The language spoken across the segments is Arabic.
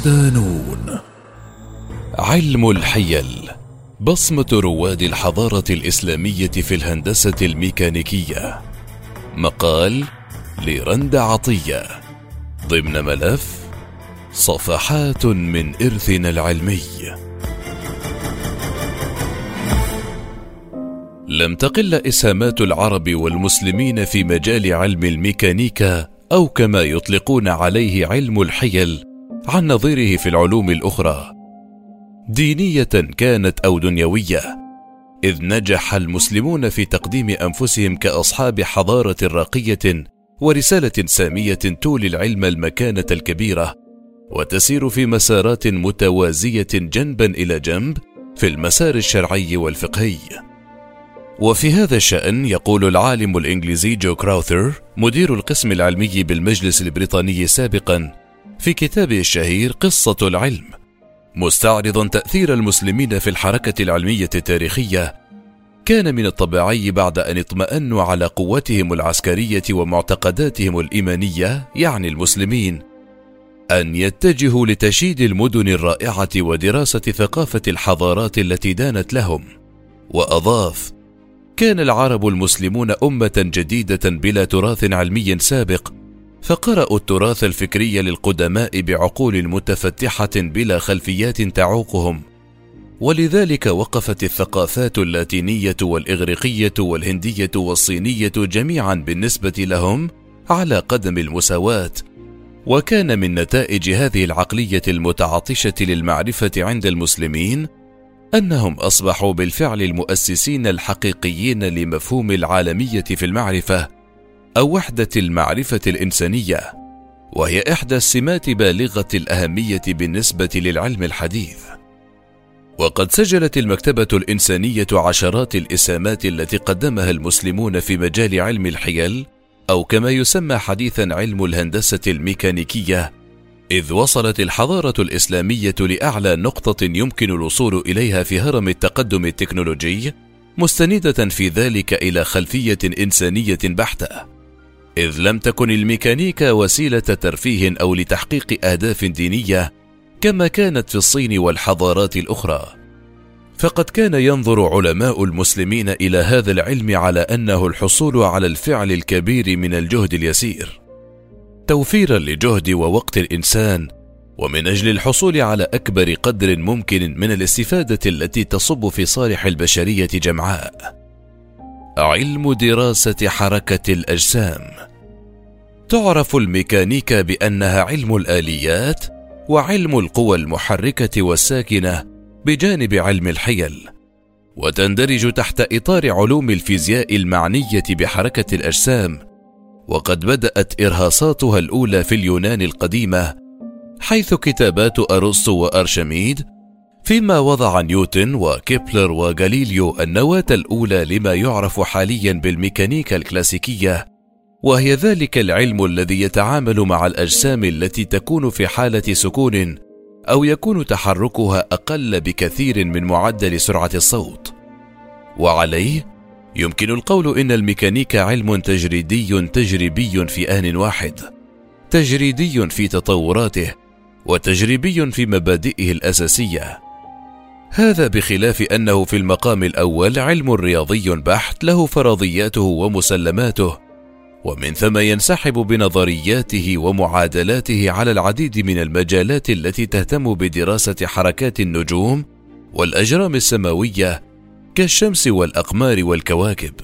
صدانون علم الحيل. بصمة رواد الحضارة الإسلامية في الهندسة الميكانيكية. مقال لرند عطية. ضمن ملف صفحات من إرثنا العلمي. لم تقل إسهامات العرب والمسلمين في مجال علم الميكانيكا أو كما يطلقون عليه علم الحيل عن نظيره في العلوم الأخرى. دينية كانت أو دنيوية إذ نجح المسلمون في تقديم أنفسهم كأصحاب حضارة راقية ورسالة سامية تولي العلم المكانة الكبيرة وتسير في مسارات متوازية جنبا إلى جنب في المسار الشرعي والفقهي. وفي هذا الشأن يقول العالم الإنجليزي جو كراوثر مدير القسم العلمي بالمجلس البريطاني سابقا في كتابه الشهير قصة العلم مستعرضا تأثير المسلمين في الحركة العلمية التاريخية. كان من الطبيعي بعد أن اطمأنوا على قوتهم العسكرية ومعتقداتهم الإيمانية يعني المسلمين أن يتجهوا لتشييد المدن الرائعة ودراسة ثقافة الحضارات التي دانت لهم. وأضاف كان العرب المسلمون أمة جديدة بلا تراث علمي سابق فقرأوا التراث الفكري للقدماء بعقول متفتحة بلا خلفيات تعوقهم، ولذلك وقفت الثقافات اللاتينية والإغريقية والهندية والصينية جميعا بالنسبة لهم على قدم المساواة، وكان من نتائج هذه العقلية المتعطشة للمعرفة عند المسلمين أنهم أصبحوا بالفعل المؤسسين الحقيقيين لمفهوم العالمية في المعرفة. أو وحدة المعرفة الإنسانية وهي إحدى السمات بالغة الأهمية بالنسبة للعلم الحديث وقد سجلت المكتبة الإنسانية عشرات الإسهامات التي قدمها المسلمون في مجال علم الحيل أو كما يسمى حديثا علم الهندسة الميكانيكية إذ وصلت الحضارة الإسلامية لأعلى نقطة يمكن الوصول إليها في هرم التقدم التكنولوجي، مستندة في ذلك إلى خلفية إنسانية بحتة. إذ لم تكن الميكانيكا وسيلة ترفيه أو لتحقيق أهداف دينية كما كانت في الصين والحضارات الأخرى. فقد كان ينظر علماء المسلمين إلى هذا العلم على أنه الحصول على الفعل الكبير من الجهد اليسير. توفيرا لجهد ووقت الإنسان ومن أجل الحصول على أكبر قدر ممكن من الاستفادة التي تصب في صالح البشرية جمعاء علم دراسة حركة الأجسام تعرف الميكانيكا بأنها علم الآليات وعلم القوى المحركة والساكنة بجانب علم الحيل وتندرج تحت إطار علوم الفيزياء المعنية بحركة الأجسام وقد بدأت إرهاصاتها الأولى في اليونان القديمة حيث كتابات أرسطو وأرشميد فيما وضع نيوتن وكيبلر وغاليليو النواة الأولى لما يعرف حاليا بالميكانيكا الكلاسيكية. وهي ذلك العلم الذي يتعامل مع الأجسام التي تكون في حالة سكون أو يكون تحركها أقل بكثير من معدل سرعة الصوت. وعليه يمكن القول إن الميكانيكا علم تجريدي تجريبي في آن واحد تجريدي في تطوراته وتجريبي في مبادئه الأساسية. هذا بخلاف أنه في المقام الأول علم رياضي بحت له فرضياته ومسلماته ومن ثم ينسحب بنظرياته ومعادلاته على العديد من المجالات التي تهتم بدراسة حركات النجوم والأجرام السماوية كالشمس والأقمار والكواكب.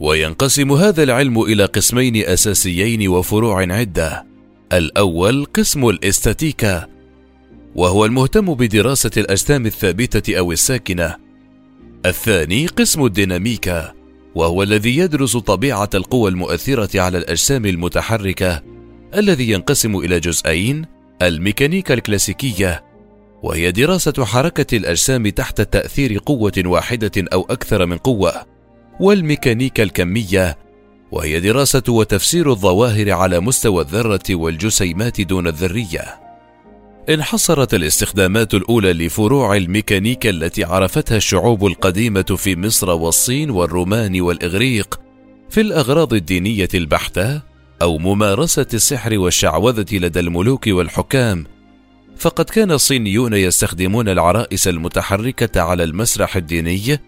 وينقسم هذا العلم إلى قسمين أساسيين وفروع عدة. الأول قسم الإستاتيكا وهو المهتم بدراسة الأجسام الثابتة أو الساكنة. الثاني قسم الديناميكا وهو الذي يدرس طبيعة القوى المؤثرة على الأجسام المتحركة الذي ينقسم إلى جزئين الميكانيكا الكلاسيكية وهي دراسة حركة الأجسام تحت تأثير قوة واحدة أو أكثر من قوة، والميكانيكا الكمية وهي دراسة وتفسير الظواهر على مستوى الذرة والجسيمات دون الذرية. انحصرت الاستخدامات الأولى لفروع الميكانيكا التي عرفتها الشعوب القديمة في مصر والصين والرومان والإغريق في الأغراض الدينية البحتة أو ممارسة السحر والشعوذة لدى الملوك والحكام فقد كان الصينيون يستخدمون العرائس المتحركة على المسرح الديني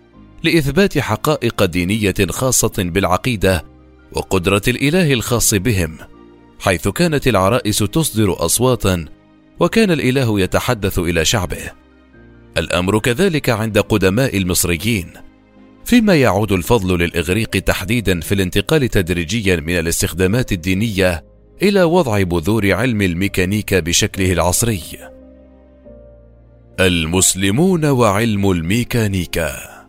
لإثبات حقائق دينية خاصة بالعقيدة وقدرة الإله الخاص بهم، حيث كانت العرائس تصدر أصواتا وكان الإله يتحدث إلى شعبه. الأمر كذلك عند قدماء المصريين، فيما يعود الفضل للإغريق تحديدا في الانتقال تدريجيا من الاستخدامات الدينية إلى وضع بذور علم الميكانيكا بشكله العصري. المسلمون وعلم الميكانيكا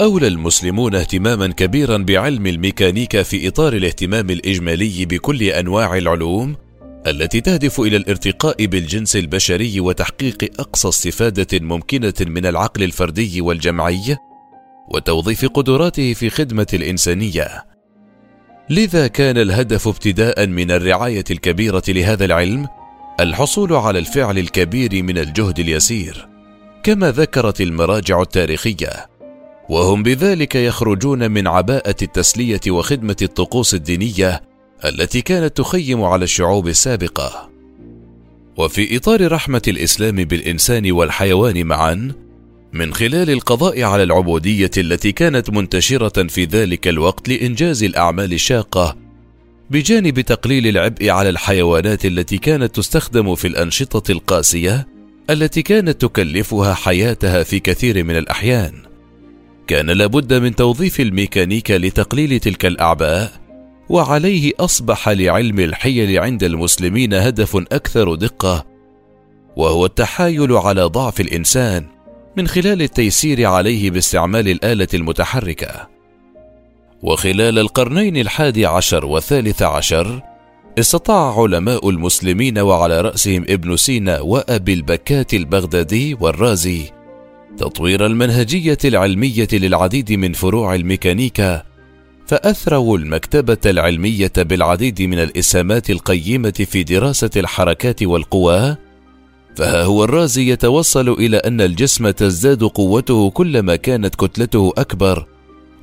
أولى المسلمون اهتماما كبيرا بعلم الميكانيكا في إطار الاهتمام الإجمالي بكل أنواع العلوم التي تهدف إلى الارتقاء بالجنس البشري وتحقيق أقصى استفادة ممكنة من العقل الفردي والجمعي وتوظيف قدراته في خدمة الإنسانية. لذا كان الهدف ابتداء من الرعاية الكبيرة لهذا العلم الحصول على الفعل الكبير من الجهد اليسير، كما ذكرت المراجع التاريخية وهم بذلك يخرجون من عباءة التسلية وخدمة الطقوس الدينية التي كانت تخيم على الشعوب السابقة. وفي إطار رحمة الإسلام بالإنسان والحيوان معًا، من خلال القضاء على العبودية التي كانت منتشرة في ذلك الوقت لإنجاز الأعمال الشاقة، بجانب تقليل العبء على الحيوانات التي كانت تستخدم في الأنشطة القاسية التي كانت تكلفها حياتها في كثير من الأحيان. كان لابد من توظيف الميكانيكا لتقليل تلك الأعباء وعليه أصبح لعلم الحيل عند المسلمين هدف أكثر دقة وهو التحايل على ضعف الإنسان من خلال التيسير عليه باستعمال الآلة المتحركة. وخلال القرنين الحادي عشر والثالث عشر استطاع علماء المسلمين وعلى رأسهم ابن سينا وأبي البكات البغدادي والرازي تطوير المنهجية العلمية للعديد من فروع الميكانيكا فأثروا المكتبة العلمية بالعديد من الإسهامات القيمة في دراسة الحركات والقوى فها هو الرازي يتوصل إلى أن الجسم تزداد قوته كلما كانت كتلته أكبر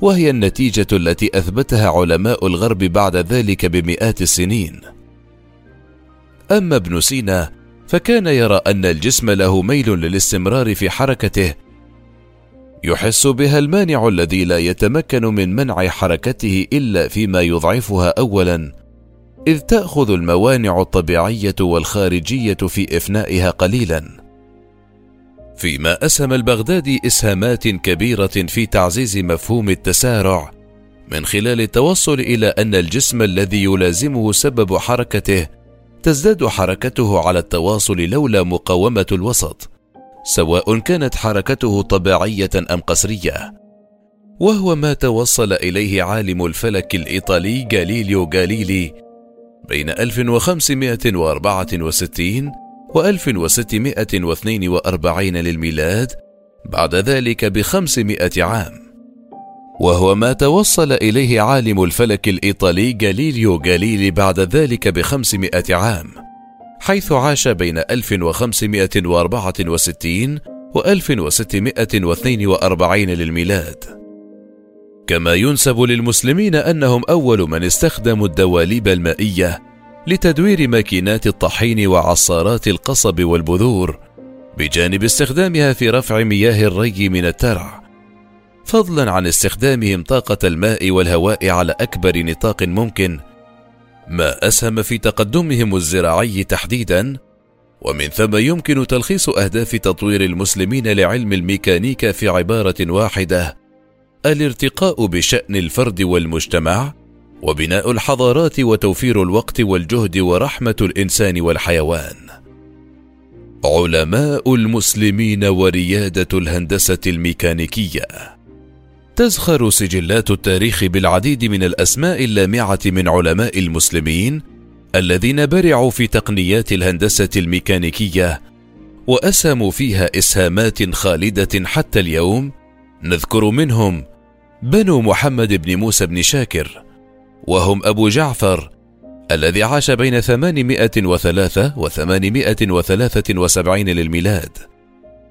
وهي النتيجة التي أثبتها علماء الغرب بعد ذلك بمئات السنين. أما ابن سينا فكان يرى أن الجسم له ميل للاستمرار في حركته يحس بها المانع الذي لا يتمكن من منع حركته إلا فيما يضعفها اولا. إذ تأخذ الموانع الطبيعية والخارجية في إفنائها قليلا. فيما أسهم البغدادي إسهامات كبيرة في تعزيز مفهوم التسارع من خلال التوصل إلى أن الجسم الذي يلازمه سبب حركته تزداد حركته على التواصل لولا مقاومة الوسط. سواء كانت حركته طبيعية أم قسرية. وهو ما توصل إليه عالم الفلك الإيطالي غاليليو غاليلي بين 1564 و 1642 للميلاد بعد ذلك بخمسمائة عام. وهو ما توصل إليه عالم الفلك الإيطالي غاليليو غاليلي بعد ذلك بخمسمائة عام. حيث عاش بين 1564 و 1642 للميلاد. كما ينسب للمسلمين أنهم أول من استخدموا الدواليب المائية لتدوير ماكينات الطحين وعصارات القصب والبذور بجانب استخدامها في رفع مياه الري من الترع فضلا عن استخدامهم طاقة الماء والهواء على أكبر نطاق ممكن ما أسهم في تقدمهم الزراعي تحديدا ومن ثم يمكن تلخيص أهداف تطوير المسلمين لعلم الميكانيكا في عبارة واحدة الارتقاء بشأن الفرد والمجتمع وبناء الحضارات وتوفير الوقت والجهد ورحمة الإنسان والحيوان. علماء المسلمين وريادة الهندسة الميكانيكية. تزخر سجلات التاريخ بالعديد من الأسماء اللامعة من علماء المسلمين الذين برعوا في تقنيات الهندسة الميكانيكية واسهموا فيها إسهامات خالدة حتى اليوم نذكر منهم بنو محمد بن موسى بن شاكر وهم أبو جعفر الذي عاش بين 803 و 873 للميلاد.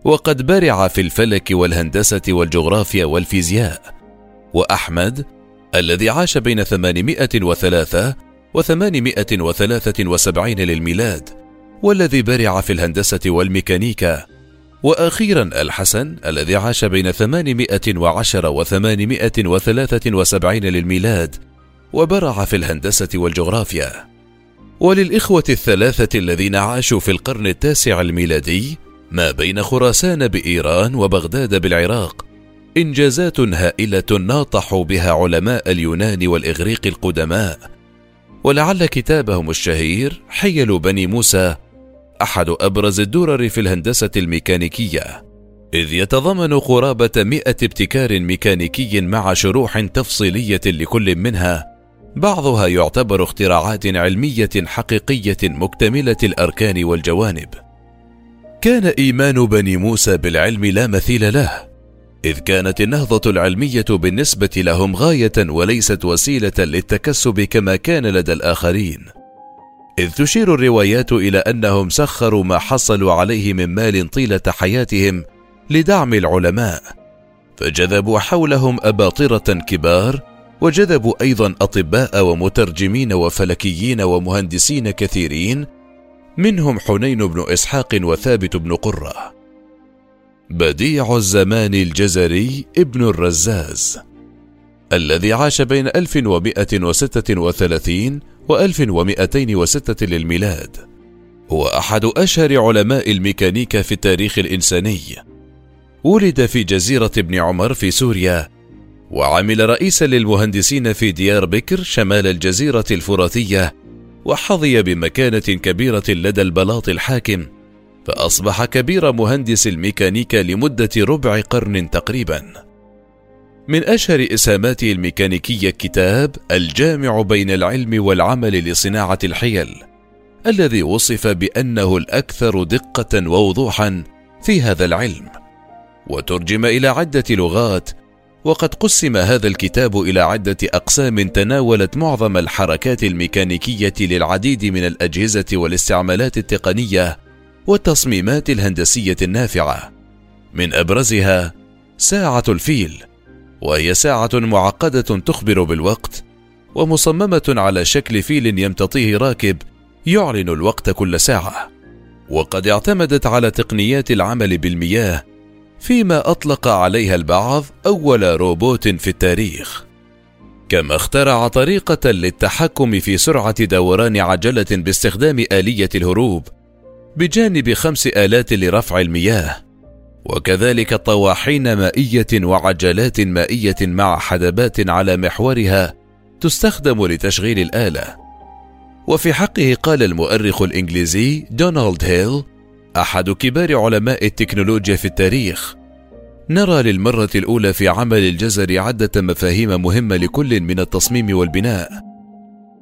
وقد برع في الفلك والهندسة والجغرافيا والفيزياء. وأحمد الذي عاش بين 803 و 873 للميلاد والذي برع في الهندسة والميكانيكا. وأخيرا الحسن الذي عاش بين 810 و 873 للميلاد وبرع في الهندسة والجغرافيا. وللإخوة الثلاثة الذين عاشوا في القرن التاسع الميلادي ما بين خراسان بإيران وبغداد بالعراق إنجازات هائلة ناطحوا بها علماء اليونان والإغريق القدماء. ولعل كتابهم الشهير حيل بني موسى أحد أبرز الدرر في الهندسة الميكانيكية إذ يتضمن قرابة مئة ابتكار ميكانيكي مع شروح تفصيلية لكل منها بعضها يعتبر اختراعات علمية حقيقية مكتملة الأركان والجوانب. كان إيمان بني موسى بالعلم لا مثيل له إذ كانت النهضة العلمية بالنسبة لهم غاية وليست وسيلة للتكسب كما كان لدى الآخرين. إذ تشير الروايات إلى أنهم سخروا ما حصلوا عليه من مال طيلة حياتهم لدعم العلماء فجذبوا حولهم أباطرة كبار وجذبوا أيضا أطباء ومترجمين وفلكيين ومهندسين كثيرين منهم حنين بن إسحاق وثابت بن قرة. بديع الزمان الجزري ابن الرزاز الذي عاش بين 1136 و 1206 للميلاد. هو أحد أشهر علماء الميكانيكا في التاريخ الإنساني. ولد في جزيرة ابن عمر في سوريا وعمل رئيسا للمهندسين في ديار بكر شمال الجزيرة الفراتية وحظي بمكانة كبيرة لدى البلاط الحاكم فأصبح كبير مهندس الميكانيكا لمدة ربع قرن تقريبا. من أشهر إسهاماته الميكانيكية كتاب الجامع بين العلم والعمل لصناعة الحيل الذي وصف بأنه الأكثر دقة ووضوحا في هذا العلم وترجم إلى عدة لغات وقد قسم هذا الكتاب إلى عدة أقسام تناولت معظم الحركات الميكانيكية للعديد من الأجهزة والاستعمالات التقنية والتصميمات الهندسية النافعة. من أبرزها ساعة الفيل وهي ساعة معقدة تخبر بالوقت ومصممة على شكل فيل يمتطيه راكب يعلن الوقت كل ساعة. وقد اعتمدت على تقنيات العمل بالمياه فيما أطلق عليها البعض أول روبوت في التاريخ. كما اخترع طريقة للتحكم في سرعة دوران عجلة باستخدام آلية الهروب بجانب خمس آلات لرفع المياه وكذلك طواحين مائية وعجلات مائية مع حدبات على محورها تستخدم لتشغيل الآلة. وفي حقه قال المؤرخ الإنجليزي دونالد هيل أحد كبار علماء التكنولوجيا في التاريخ. نرى للمرة الأولى في عمل الجزر عدة مفاهيم مهمة لكل من التصميم والبناء.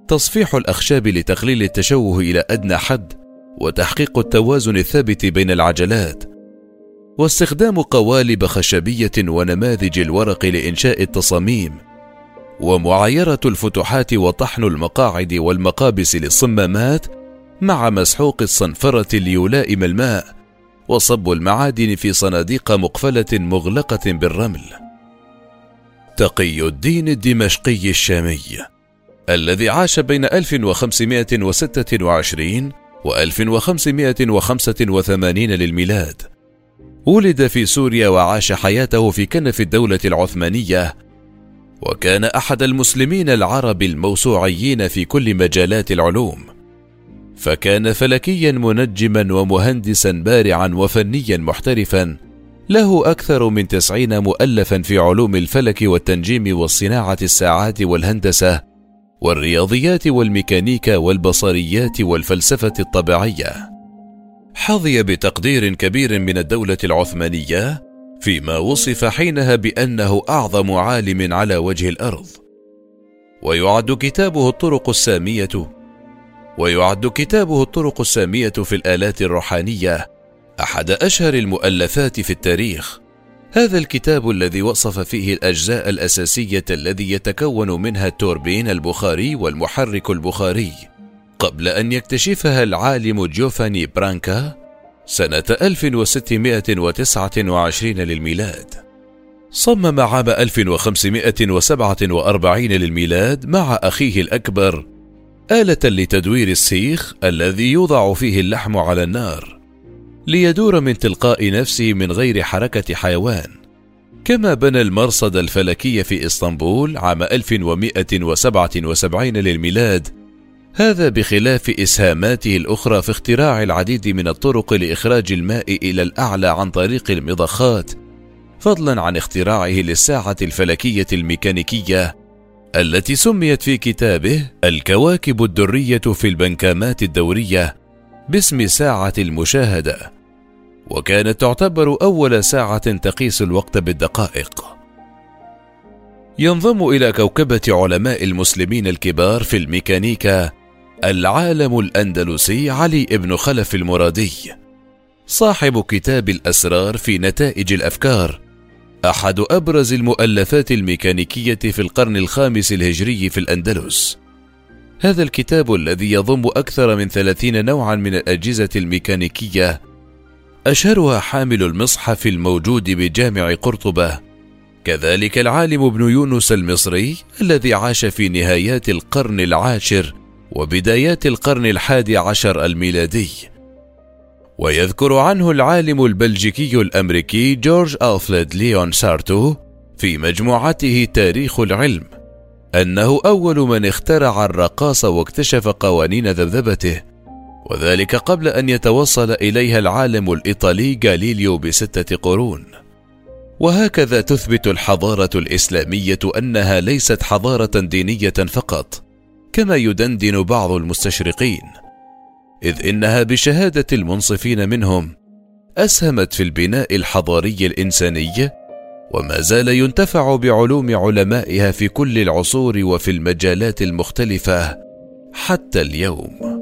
تصفيح الأخشاب لتقليل التشوه إلى أدنى حد وتحقيق التوازن الثابت بين العجلات. واستخدام قوالب خشبية ونماذج الورق لإنشاء التصاميم. ومعايرة الفتحات وطحن المقاعد والمقابس للصمامات مع مسحوق الصنفرة ليلائم الماء وصب المعادن في صناديق مقفلة مغلقة بالرمل. تقي الدين الدمشقي الشامي الذي عاش بين 1526 و 1585 للميلاد. ولد في سوريا وعاش حياته في كنف الدولة العثمانية. وكان أحد المسلمين العرب الموسوعيين في كل مجالات العلوم. فكان فلكيا منجما ومهندسا بارعا وفنيا محترفا له أكثر من تسعين مؤلفا في علوم الفلك والتنجيم والصناعة الساعات والهندسة والرياضيات والميكانيكا والبصريات والفلسفة الطبيعية. حظي بتقدير كبير من الدولة العثمانية فيما وصف حينها بأنه أعظم عالم على وجه الأرض. ويعد كتابه الطرق السامية ويعد كتابه الطرق السامية في الآلات الروحانية أحد أشهر المؤلفات في التاريخ. هذا الكتاب الذي وصف فيه الأجزاء الأساسية الذي يتكون منها التوربين البخاري والمحرك البخاري، قبل أن يكتشفها العالم جوفاني برانكا سنة 1629 للميلاد. صمم عام 1547 للميلاد مع أخيه الأكبر آلة لتدوير السيخ الذي يوضع فيه اللحم على النار ليدور من تلقاء نفسه من غير حركة حيوان. كما بنى المرصد الفلكي في إسطنبول عام 1177 للميلاد هذا بخلاف إسهاماته الأخرى في اختراع العديد من الطرق لإخراج الماء إلى الأعلى عن طريق المضخات فضلا عن اختراعه للساعه الفلكية الميكانيكية التي سميت في كتابه الكواكب الدرية في البنكامات الدورية باسم ساعة المشاهدة وكانت تعتبر أول ساعة تقيس الوقت بالدقائق. ينضم إلى كوكبة علماء المسلمين الكبار في الميكانيكا العالم الأندلسي علي بن خلف المرادي صاحب كتاب الأسرار في نتائج الأفكار أحد أبرز المؤلفات الميكانيكية في القرن الخامس الهجري في الأندلس. هذا الكتاب الذي يضم أكثر من ثلاثين نوعا من الأجهزة الميكانيكية أشهرها حامل المصحف الموجود بجامع قرطبة. كذلك العالم ابن يونس المصري الذي عاش في نهايات القرن العاشر وبدايات القرن الحادي عشر الميلادي. ويذكر عنه العالم البلجيكي الأمريكي جورج ألفريد ليون سارتو في مجموعته تاريخ العلم أنه أول من اخترع الرقاص واكتشف قوانين ذبذبته وذلك قبل أن يتوصل إليها العالم الإيطالي غاليليو بستة قرون. وهكذا تثبت الحضارة الإسلامية أنها ليست حضارة دينية فقط كما يدندن بعض المستشرقين. إذ إنها بشهادة المنصفين منهم أسهمت في البناء الحضاري الإنساني وما زال ينتفع بعلوم علمائها في كل العصور وفي المجالات المختلفة حتى اليوم.